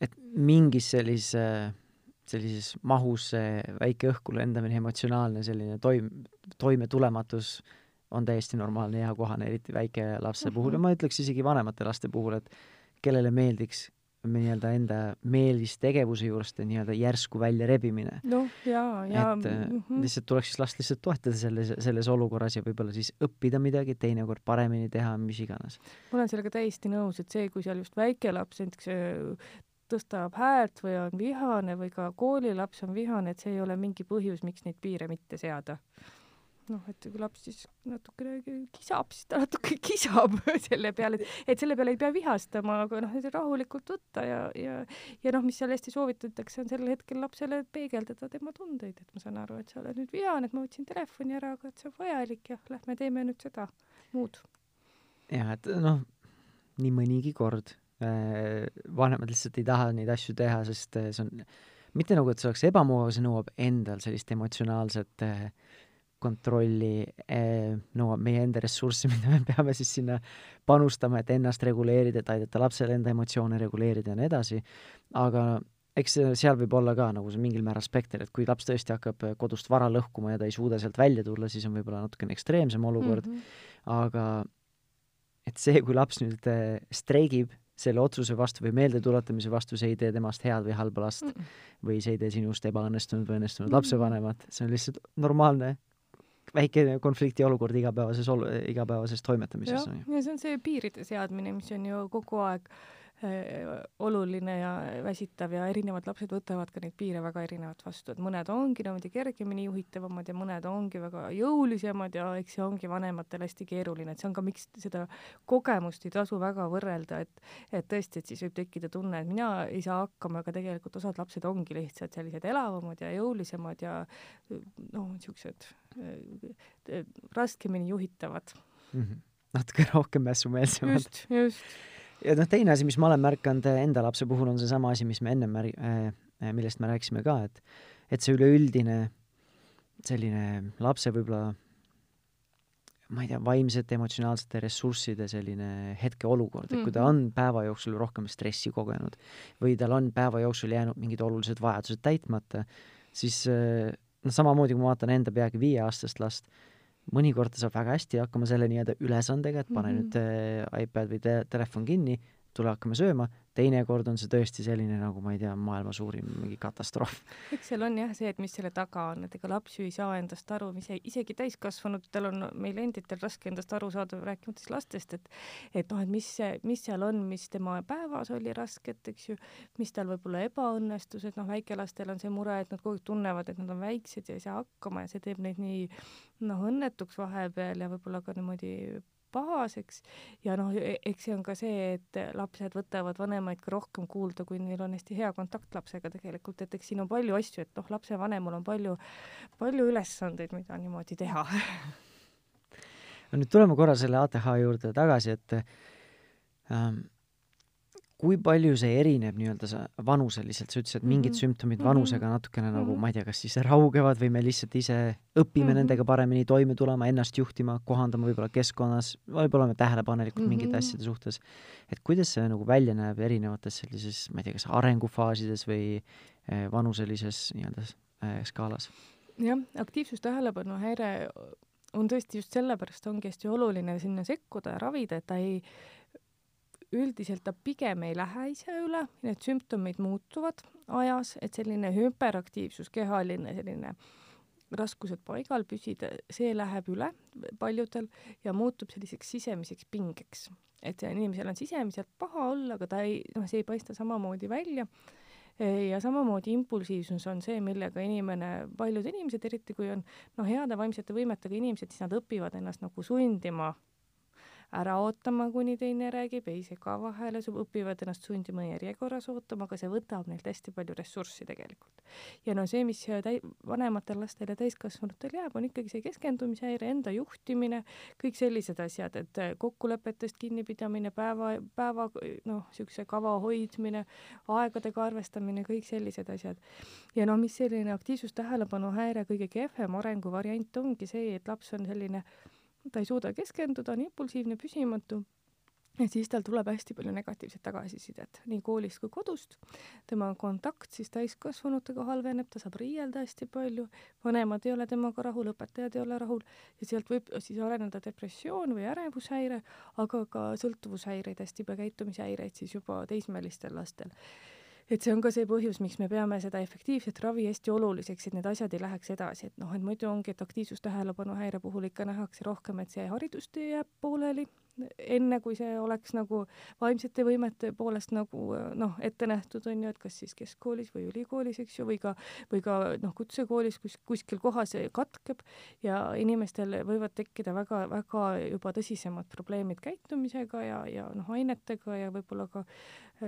et mingis sellise, sellises mahus see väike õhku lendamine, emotsionaalne selline toim-, toimetulematus on täiesti normaalne ja kohane, eriti väikelapse puhul ja Mhm. ma ütleks isegi vanemate laste puhul, et kellele meeldiks nii-öelda enda meelistegevuse juurest nii-öelda järsku väljarebimine noh, ja, ja et äh, mhm. lihtsalt tuleks siis last lihtsalt toetada selles, selles olukorras ja võib-olla siis õppida midagi, teinekord paremini teha, mis iganes. ma olen sellega täiesti nõus, et see, kui seal just väike laps näiteks äh, tõstab häält või on vihane või ka koolilaps on vihane, et see ei ole mingi põhjus, miks neid piire mitte seada. noh, et kui laps siis natukene kisab, siis ta natuke kisab selle peale, et, selle peale ei pea vihastama, aga noh, rahulikult võtta ja, ja ja noh, mis seal hästi soovitatakse, on sel hetkel lapsele peegeldada tema tundeid, et ma saan aru, et sa oled nüüd vihane, et ma võtsin telefoni ära, aga et see on vajalik ja lähme teeme nüüd seda muud. jah, et noh, nii mõnigi kord vanemad lihtsalt ei taha neid asju teha, sest äh, see on mitte nagu, et see oleks ebamugav, see nõuab endal sellist emotsionaalset äh, kontrolli äh,, nõuab meie enda ressurssi, mida me peame siis sinna panustama, et ennast reguleerida, et aidata lapsel enda emotsioone reguleerida ja nii edasi, aga eks seal võib olla ka nagu see mingil määral spekter, et kui laps tõesti hakkab äh, kodust vara lõhkuma ja ta ei suuda sealt välja tulla, siis on võib-olla natukene ekstreemsem olukord mm. -hmm. aga et see, kui laps nüüd äh, streigib selle otsuse vastu või meeldetuletamise vastu, see ei tee temast head või halba last mm. või see ei tee sinust ebaõnnestunud või õnnestunud Mm. lapsevanemat, see on lihtsalt normaalne väike konflikti olukord igapäevases olu-, igapäevases toimetamises ja see on see piiride seadmine, mis on ju kogu aeg äh, oluline ja väsitav ja erinevad lapsed võtavad ka neid piire väga erinevalt vastu, et mõned ongi niimoodi kergemini juhitavamad ja mõned ongi väga jõulisemad ja eks see ongi vanematel hästi keeruline, et see on ka, miks seda kogemust ei tasu väga võrrelda, et et tõesti, et siis võib tekkida tunne, et mina ei saa hakkama, aga tegelikult osad lapsed ongi lihtsalt sellised elavamad ja jõulisemad ja noh, niisugused äh, raskemini juhitavad. Mm -hmm. natuke rohkem mässumeelsemad. just, just. Ja noh, teine asi, mis ma olen märganud äh, enda lapse puhul, on seesama asi, mis me ennem märg- äh,, millest me rääkisime ka, et et see üleüldine selline lapse võib-olla ma ei tea, vaimsete, emotsionaalsete ressursside selline hetkeolukord, et kui ta Mhm. on päeva jooksul rohkem stressi kogenud või tal on päeva jooksul jäänud mingid olulised vajadused täitmata, siis äh, noh, samamoodi kui ma vaatan enda peagi viieaastast last, mõnikord ta saab väga hästi hakkama selle nii-öelda ülesandega, et pane mm. -hmm. nüüd äh, iPad või te telefon kinni, tule hakkame sööma, teinekord on see tõesti selline nagu ma ei tea, maailma suurim mingi katastroof. eks seal on jah see, et mis selle taga on, et ega laps ju ei saa endast aru, ise, isegi täiskasvanutel on meil enditel raske endast aru saada, rääkimata siis lastest, et et noh, et mis see, mis seal on, mis tema päevas oli rasket, eks ju, mis tal võib-olla ebaõnnestus, et noh, väikelastel on see mure, et nad kogu aeg tunnevad, et nad on väiksed ja ei saa hakkama ja see teeb neid nii noh, õnnetuks vahepeal ja võib-olla ka niimoodi pahaseks ja noh, eks see on ka see, et lapsed võtavad vanemaid ka rohkem kuulda, kui neil on hästi hea kontakt lapsega tegelikult, et eks siin on palju asju, et noh, lapsevanemal on palju, palju ülesandeid, mida niimoodi teha. no nüüd tuleme korra selle ATH juurde tagasi, et ähm, kui palju see erineb nii-öelda sa vanuseliselt, sa ütlesid, et mingid Mhm. sümptomid Mhm. vanusega natukene nagu Mhm. ma ei tea, kas siis raugevad või me lihtsalt ise õpime Mhm. nendega paremini toime tulema, ennast juhtima, kohandama võib-olla keskkonnas, võib-olla oleme tähelepanelikud mingite Mhm. asjade suhtes. et kuidas see nagu välja näeb erinevates sellises, ma ei tea, kas arengufaasides või eh, vanuselises nii-öelda eh, skaalas? jah, aktiivsustähelepanu häire on tõesti just sellepärast ongi hästi oluline sinna sekkuda ja ravida, et ta ei, üldiselt ta pigem ei lähe ise üle, need sümptomid muutuvad ajas, et selline hüperaktiivsus, kehaline selline raskused paigal püsida, see läheb üle paljudel ja muutub selliseks sisemiseks pingeks. et inimesel on sisemiselt paha olla, aga ta ei, noh, see ei paista samamoodi välja ja samamoodi impulsiivsus on see, millega inimene, paljud inimesed, eriti kui on noh, heade vaimsete võimetega inimesed, siis nad õpivad ennast nagu sundima ära ootama, kuni teine räägib, ei sega vahele, õpivad ennast sundima järjekorras ootama, aga see võtab neilt hästi palju ressurssi tegelikult. ja no see, mis täi-, vanematel lastel ja täiskasvanutel jääb, on ikkagi see keskendumishäire, enda juhtimine, kõik sellised asjad, et kokkulepetest kinnipidamine, päeva, päeva noh, niisuguse kava hoidmine, aegadega arvestamine, kõik sellised asjad. ja noh, mis selline aktiivsus-tähelepanu häire kõige kehvem arenguvariant ongi see, et laps on selline, ta ei suuda keskenduda, on impulsiivne, püsimatu. Ja siis tal tuleb hästi palju negatiivset tagasisidet nii koolist kui kodust. tema kontakt siis täiskasvanutega halveneb, ta saab riielda hästi palju, vanemad ei ole temaga rahul, õpetajad ei ole rahul. Ja sealt võib siis areneda depressioon või ärevushäire, aga ka sõltuvushäireid, hästi palju käitumishäireid siis juba teismelistel lastel et see on ka see põhjus, miks me peame seda efektiivset ravi hästi oluliseks, et need asjad ei läheks edasi, et noh, et muidu ongi, et aktiivsus-tähelepanu häire puhul ikka nähakse rohkem, et see haridustee jääb pooleli, enne kui see oleks nagu vaimsete võimete poolest nagu noh, ette nähtud on ju, et kas siis keskkoolis või ülikoolis, eks ju, või ka, või ka noh, kutsekoolis kus, kuskil kohas katkeb ja inimestel võivad tekkida väga-väga juba tõsisemad probleemid käitumisega ja, ja noh, ainetega ja võib-olla ka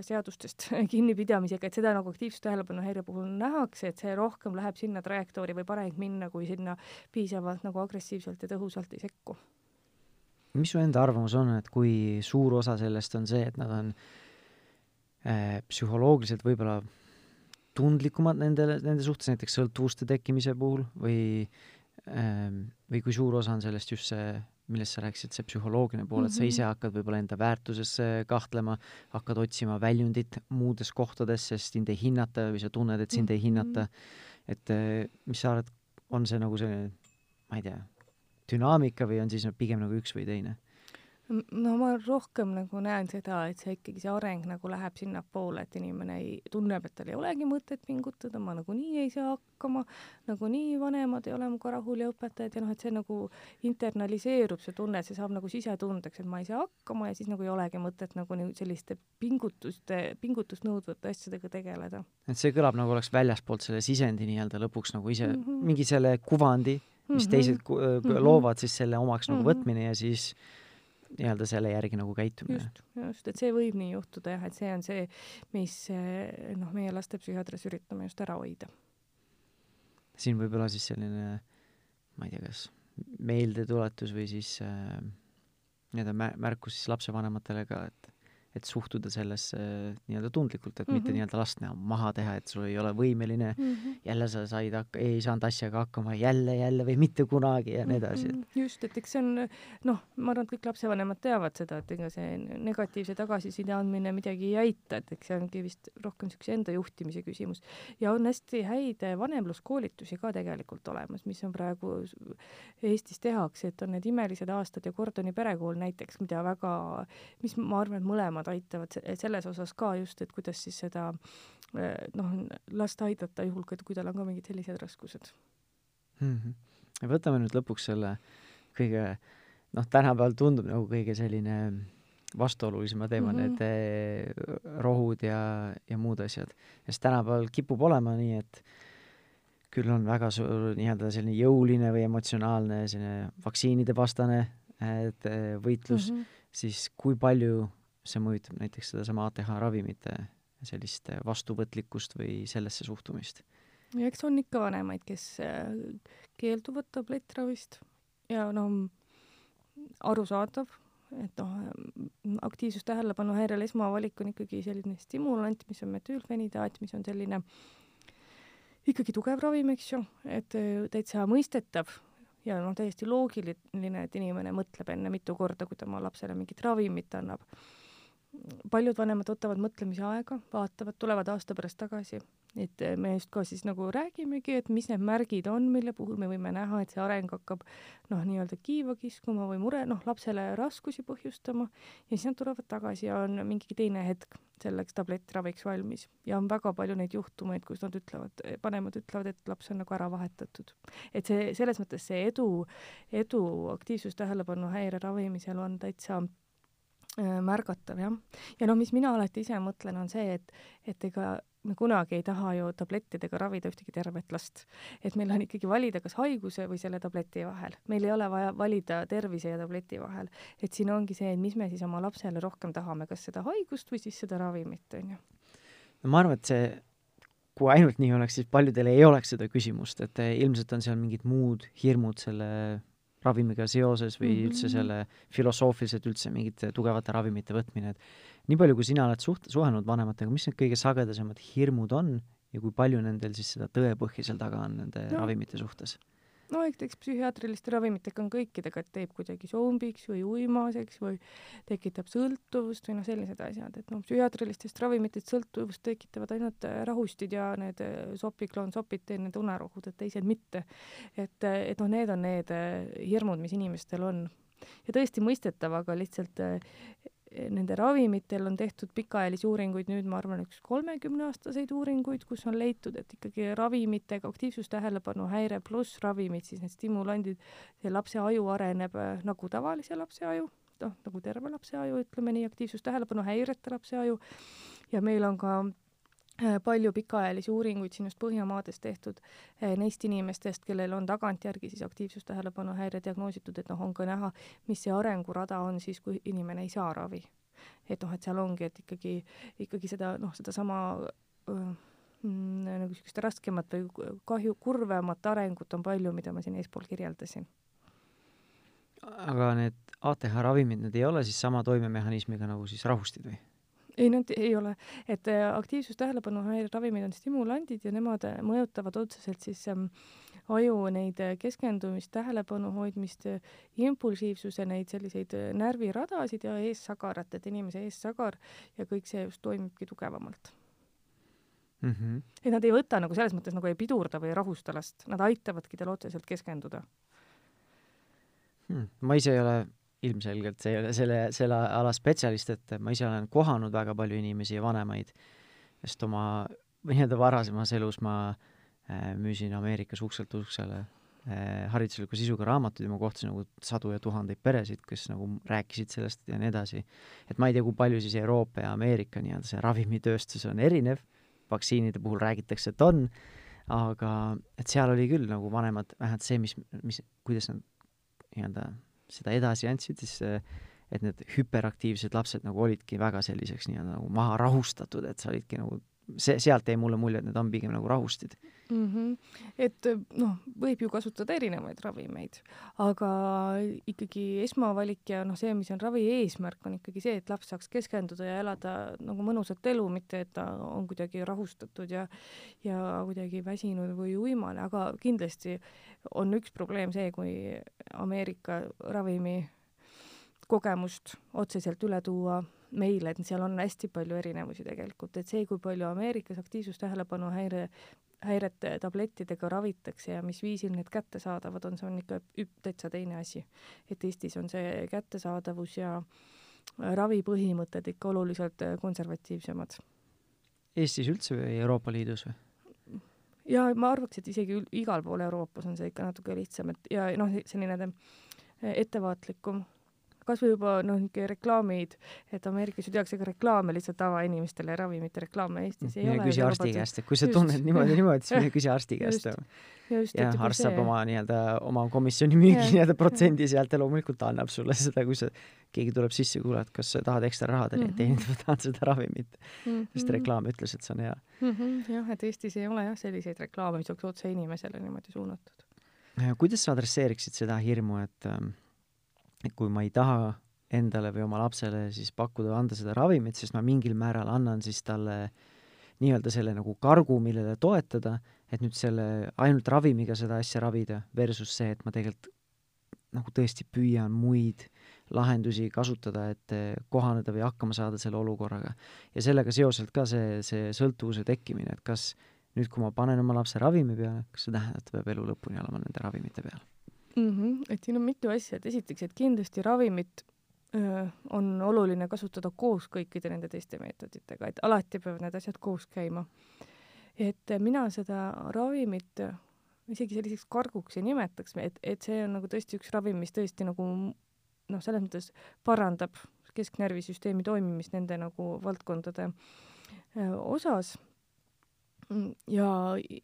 seadustest kinnipidamisega, et seda nagu aktiivsustähelepanu häire puhul nähakse, et see rohkem läheb sinna trajektoori võib areng minna, kui sinna piisavalt nagu agressiivselt ja tõhusalt ei sekku. Mis su enda arvamus on, et kui suur osa sellest on see, et nad on äh, psühholoogiliselt võib-olla tundlikumad nendele, nende suhtes, näiteks sõltuvuste tekkimise puhul või äh, või kui suur osa on sellest just see millest sa rääkisid, see psühholoogiline pool, et sa ise mhm. hakkad võib-olla enda väärtuses kahtlema, hakkad otsima väljundit muudes kohtades, sest sind ei hinnata või sa tunned, et sind ei hinnata. Mhm. et eh, mis sa arvad, on see nagu selline, ma ei tea, dünaamika või on siis pigem nagu üks või teine? no ma rohkem nagu näen seda, et see ikkagi, see areng nagu läheb sinnapoole, et inimene ei, tunneb, et tal ei olegi mõtet pingutada, ma nagunii ei saa hakkama, nagunii vanemad ei ole minuga rahul ja õpetajad ja noh, et see nagu internaliseerub, see tunne, see saab nagu sisetundeks, et ma ei saa hakkama ja siis nagu ei olegi mõtet nagu selliste pingutuste, pingutust nõudvate asjadega tegeleda. et see kõlab nagu oleks väljaspoolt selle sisendi nii-öelda lõpuks nagu ise mm -hmm. mingi selle kuvandi, mis mm -hmm. teised mm -hmm. loovad siis selle omaks nagu mm -hmm. võtmine ja siis nii-öelda selle järgi nagu käitumine. just, just, et see võib nii juhtuda jah, et see on see, mis eh, noh, meie lastepsühhiaatris üritame just ära hoida. siin võib olla siis selline, ma ei tea, kas meeldetuletus või siis äh, nii-öelda märkus siis lapsevanematele ka, et et suhtuda sellesse nii-öelda tundlikult, et mm -hmm. mitte mhm. nii-öelda last näha maha teha, et sul ei ole võimeline mm, -hmm. jälle sa said hakka-, ei saanud asjaga hakkama, jälle, jälle või mitte kunagi ja nii edasi mm. -hmm. just, et eks see on noh, ma arvan, et kõik lapsevanemad teavad seda, et ega see negatiivse tagasiside andmine midagi ei aita, et eks see ongi vist rohkem niisuguse enda juhtimise küsimus. ja on hästi häid vanemluskoolitusi ka tegelikult olemas, mis on praegu Eestis tehakse, et on need Imelised aastad ja Gordoni perekool näiteks, mida väga, mis ma arvan, et mõlemad nemad aitavad selles osas ka just, et kuidas siis seda eh, noh, last aidata juhul, kui tal on ka mingid sellised raskused mm. -hmm. võtame nüüd lõpuks selle kõige noh, tänapäeval tundub nagu kõige selline vastuolulisema teema mm, -hmm. need eh, rohud ja, ja muud asjad. sest tänapäeval kipub olema nii, et küll on väga suur nii-öelda selline jõuline või emotsionaalne selline vaktsiinide vastane et eh, võitlus mm, -hmm. siis kui palju see mõjutab näiteks sedasama ATH ravimite sellist vastuvõtlikkust või sellesse suhtumist? eks on ikka vanemaid, kes äh, keelduvad tablettravist ja no arusaadav, et noh, aktiivsus-tähelepanu häirel esmavalik on ikkagi selline stimulant, mis on metüülfenidaat, mis on selline ikkagi tugev ravim, eks ju, et äh, täitsa mõistetav ja noh, täiesti loogiline, et inimene mõtleb enne mitu korda, kui ta oma lapsele mingit ravimit annab paljud vanemad võtavad mõtlemise aega, vaatavad, tulevad aasta pärast tagasi, et me just ka siis nagu räägimegi, et mis need märgid on, mille puhul me võime näha, et see areng hakkab noh, nii-öelda kiiva kiskuma või mure, noh, lapsele raskusi põhjustama ja siis nad tulevad tagasi ja on mingi teine hetk selleks tablettraviks valmis ja on väga palju neid juhtumeid, kus nad ütlevad, vanemad ütlevad, et laps on nagu ära vahetatud. et see, selles mõttes see edu, edu aktiivsustähelepanu häire ravimisel on täitsa märgatav jah. ja noh, mis mina alati ise mõtlen, on see, et, et ega me kunagi ei taha ju tablettidega ravida ühtegi tervet last. et meil on ikkagi valida kas haiguse või selle tableti vahel. meil ei ole vaja valida tervise ja tableti vahel. et siin ongi see, mis me siis oma lapsele rohkem tahame, kas seda haigust või siis seda ravimit, onju. no ma arvan, et see kui ainult nii oleks, siis paljudel ei oleks seda küsimust, et eh, ilmselt on seal mingid muud hirmud selle ravimiga seoses või mm -hmm. üldse selle filosoofiliselt üldse mingite tugevate ravimite võtmine, et nii palju, kui sina oled suht-, suhelnud vanematega, mis need kõige sagedasemad hirmud on ja kui palju nendel siis seda tõepõhja seal taga on nende no. ravimite suhtes? No eks psühhiaatriliste ravimitega on kõikidega, et teeb kuidagi zombiks või uimaseks või tekitab sõltuvust või noh, sellised asjad, et noh, psühhiaatrilistest ravimitest sõltuvust tekitavad ainult äh, rahustid ja need äh, sopikloon, sopiteen, need unerohud, et teised mitte. et, äh, et noh, need on need hirmud, mis inimestel on. ja tõesti mõistetav, aga lihtsalt nende ravimitel on tehtud pikaajalisi uuringuid, nüüd ma arvan, üks kolmekümneaastaseid uuringuid, kus on leitud, et ikkagi ravimitega aktiivsustähelepanu häire pluss ravimid, siis need stimulandid, see lapse aju areneb äh, nagu tavalise lapse aju, noh, nagu terve lapse aju, ütleme nii, aktiivsustähelepanu häireta lapse aju, ja meil on ka palju pikaajalisi uuringuid siin just Põhjamaades tehtud äh, neist inimestest, kellel on tagantjärgi siis aktiivsustähelepanu häire diagnoositud, et noh, on ka näha, mis see arengurada on siis, kui inimene ei saa ravi. et noh, et seal ongi, et ikkagi, ikkagi seda noh, sedasama mm, nagu niisugust raskemat või kahju, kurvemat arengut on palju, mida ma siin eespool kirjeldasin. aga need ATH ravimid, need ei ole siis sama toimemehhanismiga nagu siis rahustid või? ei, nad ei ole, et äh, aktiivsustähelepanu ravimid on stimulandid ja nemad äh, mõjutavad otseselt siis ähm, aju neid äh, keskendumist, tähelepanu hoidmist, impulsiivsuse, neid selliseid närviradasid ja eessagarat, et inimese eessagar ja kõik see just toimibki tugevamalt mm. -hmm. et nad ei võta nagu selles mõttes nagu ei pidurda või ei rahusta last, nad aitavadki tal otseselt keskenduda hmm.. ma ise ei ole ilmselgelt see ei ole selle, selle ala spetsialist, et ma ise olen kohanud väga palju inimesi ja vanemaid, sest oma nii-öelda varasemas elus ma äh, müüsin Ameerikas ukselt uksele äh, haridusliku sisuga raamatuid ja ma kohtasin nagu sadu ja tuhandeid peresid, kes nagu rääkisid sellest ja nii edasi. et ma ei tea, kui palju siis Euroopa ja Ameerika nii-öelda see ravimitööstus on erinev, vaktsiinide puhul räägitakse, et on, aga et seal oli küll nagu vanemad, vähemalt see, mis, mis, kuidas nad nii-öelda seda edasi andsid, siis et need hüperaktiivsed lapsed nagu olidki väga selliseks nii-öelda nagu maha rahustatud, et sa olidki nagu see, sealt jäi mulle mulje, et need on pigem nagu rahustid mm. -hmm. et noh, võib ju kasutada erinevaid ravimeid, aga ikkagi esmavalik ja noh, see, mis on ravi eesmärk, on ikkagi see, et laps saaks keskenduda ja elada nagu mõnusat elu, mitte et ta on kuidagi rahustatud ja ja kuidagi väsinud või uimane, aga kindlasti on üks probleem see, kui Ameerika ravimi kogemust otseselt üle tuua meile, et seal on hästi palju erinevusi tegelikult, et see, kui palju Ameerikas aktiivsustähelepanu häire, häirete tablettidega ravitakse ja mis viisil need kättesaadavad on, see on ikka täitsa teine asi. et Eestis on see kättesaadavus ja ravipõhimõtted ikka oluliselt konservatiivsemad. Eestis üldse või Euroopa Liidus või? ja ma arvaks, et isegi igal pool Euroopas on see ikka natuke lihtsam, et ja noh, selline ettevaatlikum kasvõi juba noh, niisugune reklaamid, et Ameerikas ju tehakse ka reklaame lihtsalt tavainimestele, ravimite reklaame Eestis ei mine ole. küsi arsti käest, et kui sa just, tunned niimoodi, niimoodi, siis mine küsi arsti käest. ja arst saab oma nii-öelda, oma komisjoni müügi nii-öelda protsendi sealt ja loomulikult ta annab sulle seda, kui sa, keegi tuleb sisse, kuule, et kas sa tahad ekstra raha teenida mm -hmm., tahad seda ravimit mm. -hmm. sest reklaam ütles, et see on hea mm. -hmm, jah, et Eestis ei ole jah selliseid reklaame, mis oleks otse inimesele niimoodi suunatud. kuidas sa adresseeriksid seda hirmu, et ähm, kui ma ei taha endale või oma lapsele siis pakkuda anda seda ravimit, sest ma mingil määral annan siis talle nii-öelda selle nagu kargu, millele toetada, et nüüd selle ainult ravimiga seda asja ravida, versus see, et ma tegelikult nagu tõesti püüan muid lahendusi kasutada, et kohaneda või hakkama saada selle olukorraga. ja sellega seoselt ka see, see sõltuvuse tekkimine, et kas nüüd, kui ma panen oma lapse ravimi peale, kas see tähendab, et ta peab elu lõpuni olema nende ravimite peal mm. -hmm. et siin on mitu asja, et esiteks, et kindlasti ravimit öö, on oluline kasutada koos kõikide nende teiste meetoditega, et alati peavad need asjad koos käima. et mina seda ravimit isegi selliseks karguks ei nimetaks, et, et see on nagu tõesti üks ravim, mis tõesti nagu noh, selles mõttes parandab kesknärvisüsteemi toimimist nende nagu valdkondade öö, osas ja,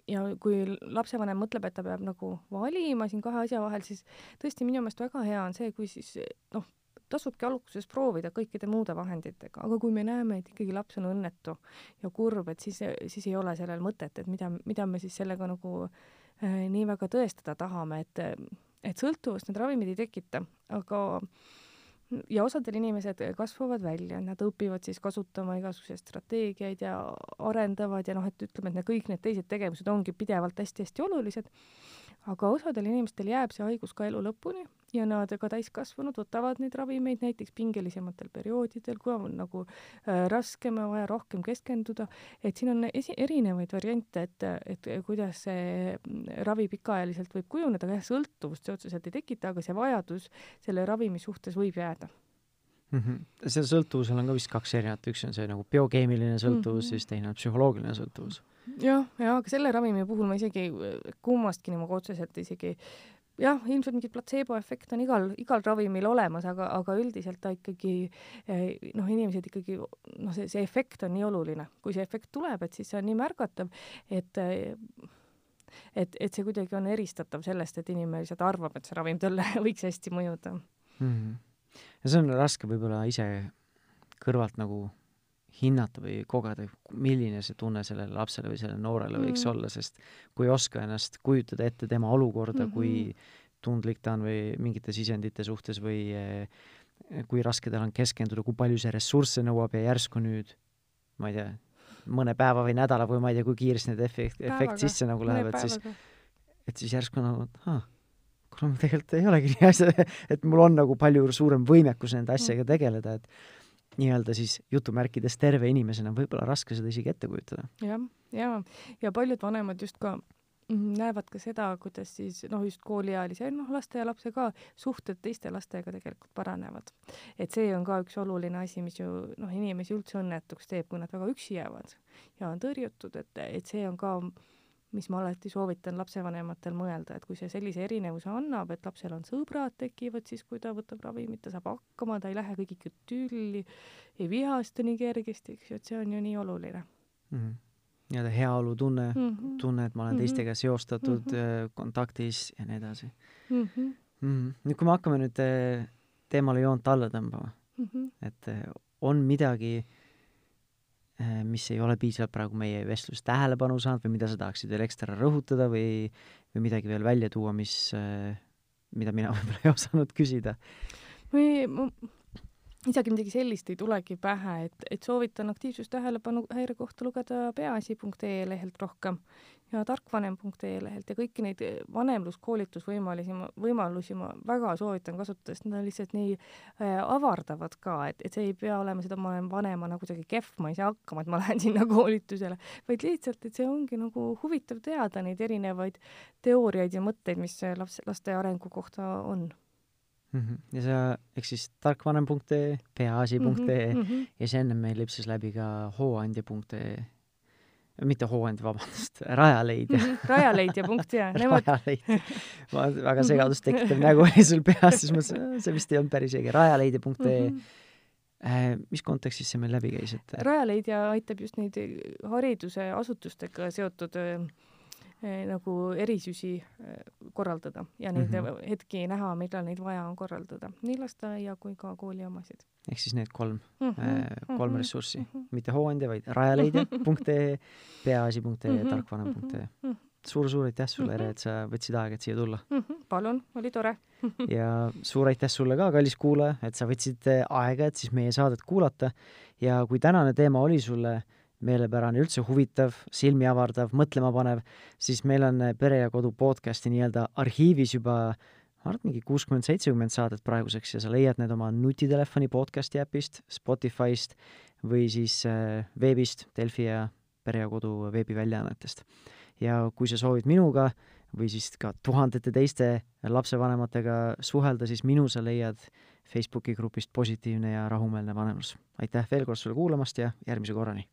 ja kui lapsevanem mõtleb, et ta peab nagu valima siin kahe asja vahel, siis tõesti minu meelest väga hea on see, kui siis noh, tasubki alguses proovida kõikide muude vahenditega, aga kui me näeme, et ikkagi laps on õnnetu ja kurb, et siis, siis ei ole sellel mõtet, et mida, mida me siis sellega nagu äh, nii väga tõestada tahame, et, et sõltuvust need ravimid ei tekita, aga ja osadel inimesed kasvavad välja, nad õpivad siis kasutama igasuguseid strateegiaid ja arendavad ja noh, et ütleme, et need kõik need teised tegevused ongi pidevalt hästi-hästi olulised. Aga osadel inimestel jääb see haigus ka elu lõpuni ja nad ka täiskasvanud võtavad neid ravimeid näiteks pingelisematel perioodidel, kui on nagu äh, raskem ja vaja rohkem keskenduda, et siin on esi-, erinevaid variante, et, et kuidas see ravi pikaajaliselt võib kujuneda, jah, sõltuvust see otseselt ei tekita, aga see vajadus selle ravimi suhtes võib jääda mm. -hmm. seal sõltuvusel on ka vist kaks erinevat, üks on see nagu biokeemiline sõltuvus mm, -hmm. siis teine on psühholoogiline sõltuvus jah, ja aga selle ravimi puhul ma isegi kummastki nagu otseselt isegi jah, ilmselt mingi platseeboefekt on igal, igal ravimil olemas, aga, aga üldiselt ta ikkagi eh, noh, inimesed ikkagi noh, see, see efekt on nii oluline, kui see efekt tuleb, et siis see on nii märgatav, et et, et see kuidagi on eristatav sellest, et inimene lihtsalt arvab, et see ravim talle võiks hästi mõjuda mm. -hmm. ja see on raske võib-olla ise kõrvalt nagu hinnata või kogeda, milline see tunne sellele lapsele või sellele noorele mm. võiks olla, sest kui ei oska ennast kujutada ette tema olukorda mm, -hmm. kui tundlik ta on või mingite sisendite suhtes või eh, kui raske tal on keskenduda, kui palju see ressursse nõuab ja järsku nüüd, ma ei tea, mõne päeva või nädala või ma ei tea, kui kiiresti need efekt, efekt sisse nagu läheb, et siis, et siis järsku nagu, et aa, kuule, mul tegelikult ei olegi nii asja, et mul on nagu palju suurem võimekus nende asjadega tegeleda, et nii-öelda siis jutumärkides terve inimesena on võib-olla raske seda isegi ette kujutada. jah, ja, ja paljud vanemad just ka mm, näevad ka seda, kuidas siis noh, just kooliealise, noh, laste ja lapse ka suhted teiste lastega tegelikult paranevad. et see on ka üks oluline asi, mis ju noh, inimesi üldse õnnetuks teeb, kui nad väga üksi jäävad ja on tõrjutud, et, et see on ka mis ma alati soovitan lapsevanematel mõelda, et kui see sellise erinevuse annab, et lapsel on sõbrad tekivad siis, kui ta võtab ravimit, ta saab hakkama, ta ei lähe kõigiga tülli, ei vihasta nii kergesti, eks ju, et see on ju nii oluline mm -hmm. nii-öelda heaolutunne mm, -hmm. tunne, et ma olen mm -hmm. teistega seostatud mm, -hmm. kontaktis ja nii edasi mm. -hmm. Mm -hmm. nüüd, kui me hakkame nüüd äh, teemale joont alla tõmbama mm, -hmm. et äh, on midagi Äh, mis ei ole piisavalt praegu meie vestluses tähelepanu saanud või mida sa tahaksid veel ekstra rõhutada või, või midagi veel välja tuua, mis, äh, mida mina võib-olla ei osanud küsida? või ma isegi midagi sellist ei tulegi pähe, et, et soovitan aktiivsustähelepanu häire kohta lugeda peaasi.ee lehelt rohkem ja tarkvanem.ee lehelt ja kõiki neid vanemluskoolitusvõimalusi, võimalusi ma väga soovitan kasutada, sest nad lihtsalt nii äh, avardavad ka, et, et see ei pea olema seda, ma olen vanemana kuidagi kehv, ma ei saa hakkama, et ma lähen sinna koolitusele, vaid lihtsalt, et see ongi nagu huvitav teada neid erinevaid teooriaid ja mõtteid, mis laps, laste arengu kohta on mm. -hmm. ja sa, ehk siis tarkvanem.ee, peaasi.ee mm -hmm. ja siis ennem meil lipsas läbi ka hooandja.ee mitte hooandja, vabandust, Rajaleidja mm. -hmm. rajaleidja punkt ja nemad Rajaleidja. ma väga segadust tekitav nägu oli sul peas, siis mõtlesin, see vist ei olnud päris õige, rajaleidja.ee mm. -hmm. Äh, mis kontekstis see meil läbi käis, et? Rajaleidja aitab just neid haridusasutustega seotud äh, nagu erisusi eh, korraldada ja neid mm -hmm. hetki näha, millal neid vaja on korraldada, nii lasteaia kui ka kooli omasid. ehk siis need kolm mm, -hmm. kolm ressurssi mm, -hmm. mitte hooandja, vaid rajaleidja.ee, peaasi.ee ja tarkvanem.ee. suur-suur aitäh sulle, Ere, et sa võtsid aega, et siia tulla mm. -hmm. palun, oli tore ja suur aitäh sulle ka, kallis kuulaja, et sa võtsid aega, et siis meie saadet kuulata ja kui tänane teema oli sulle äh, meelepärane, üldse huvitav, silmi avardav, mõtlemapanev, siis meil on Pere ja Kodu podcasti nii-öelda arhiivis juba ma arvan, et mingi kuuskümmend, seitsekümmend saadet praeguseks ja sa leiad need oma nutitelefoni podcasti äpist, Spotify'st või siis äh, veebist, Delfi ja Pere ja Kodu veebiväljaannetest. ja kui sa soovid minuga või siis ka tuhandete teiste lapsevanematega suhelda, siis minu sa leiad Facebooki grupist Positiivne ja rahumeelne vanemlus. aitäh veel kord sulle kuulamast ja järgmise korrani!